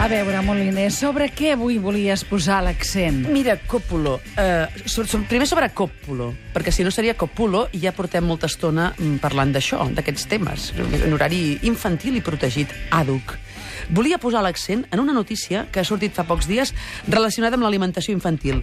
A veure, Moliner, sobre què avui volies posar l'accent? Mira, Còpolo. Eh, primer sobre Còpolo, perquè si no seria Còpolo i ja portem molta estona mm, parlant d'això, d'aquests temes, en horari infantil i protegit, àduc. Volia posar l'accent en una notícia que ha sortit fa pocs dies relacionada amb l'alimentació infantil.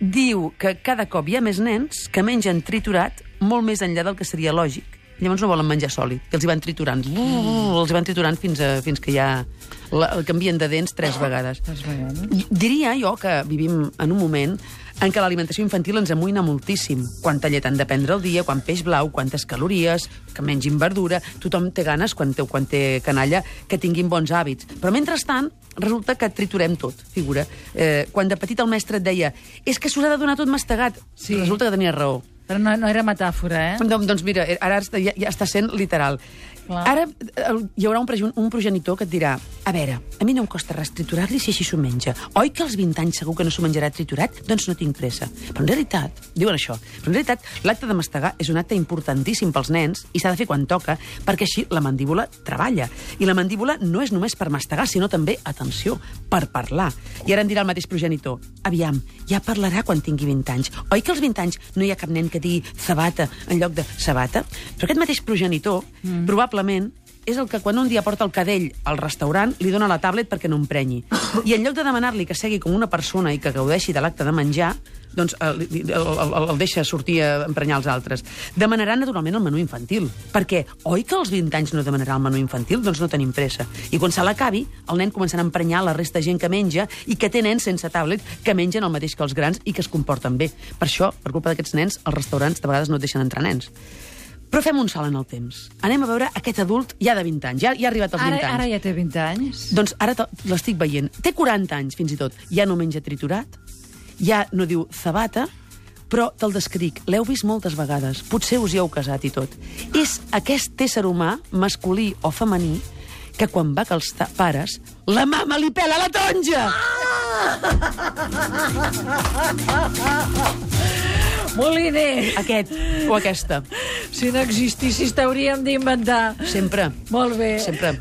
Diu que cada cop hi ha més nens que mengen triturat molt més enllà del que seria lògic. Llavors no volen menjar sòlid, que els hi van triturant. Mm. Els hi van triturant fins, a, fins que ja la, el canvien de dents tres vegades. Tres vegades. Diria jo que vivim en un moment en què l'alimentació infantil ens amoïna moltíssim. Quanta llet han de prendre al dia, quan peix blau, quantes calories, que mengin verdura... Tothom té ganes, quan té, quan té canalla, que tinguin bons hàbits. Però mentrestant, resulta que triturem tot, figura. Eh, quan de petit el mestre et deia és que s'us ha de donar tot mastegat, Sí. resulta que tenia raó. Però no, no era metàfora, eh? Doncs, doncs mira, ara està- ja, ja està sent literal. Clar. Ara eh, hi haurà un, un progenitor que et dirà a veure, a mi no em costa res triturar-li si així s'ho menja. Oi que als 20 anys segur que no s'ho menjarà triturat? Doncs no tinc pressa. Però en realitat, diuen això, però en realitat l'acte de mastegar és un acte importantíssim pels nens i s'ha de fer quan toca, perquè així la mandíbula treballa. I la mandíbula no és només per mastegar, sinó també, atenció, per parlar. I ara em dirà el mateix progenitor, aviam, ja parlarà quan tingui 20 anys. Oi que als 20 anys no hi ha cap nen que digui sabata en lloc de sabata? Però aquest mateix progenitor, mm. probablement, és el que quan un dia porta el cadell al restaurant li dona la tablet perquè no emprenyi. I en lloc de demanar-li que segui com una persona i que gaudeixi de l'acte de menjar, doncs eh, el, el, el, el deixa sortir a emprenyar els altres. Demanarà naturalment el menú infantil. Perquè, oi que als 20 anys no demanarà el menú infantil? Doncs no tenim pressa. I quan se l'acabi, el nen començarà a emprenyar la resta de gent que menja i que té nens sense tablet que mengen el mateix que els grans i que es comporten bé. Per això, per culpa d'aquests nens, els restaurants de vegades no et deixen entrar nens. Però fem un salt en el temps. Anem a veure aquest adult ja de 20 anys, ja, ja ha arribat als 20 Ara, anys. ara ja té 20 anys. Doncs ara l'estic veient. Té 40 anys, fins i tot. Ja no menja triturat, ja no diu zabata, però te'l descric. L'heu vist moltes vegades. Potser us hi heu casat i tot. És aquest ésser humà, masculí o femení, que quan va que els ta- pares, la mama li pela la tonja! Moliner, Aquest o aquesta. si no existissis t'hauríem d'inventar. Sempre. Molt bé. Sempre.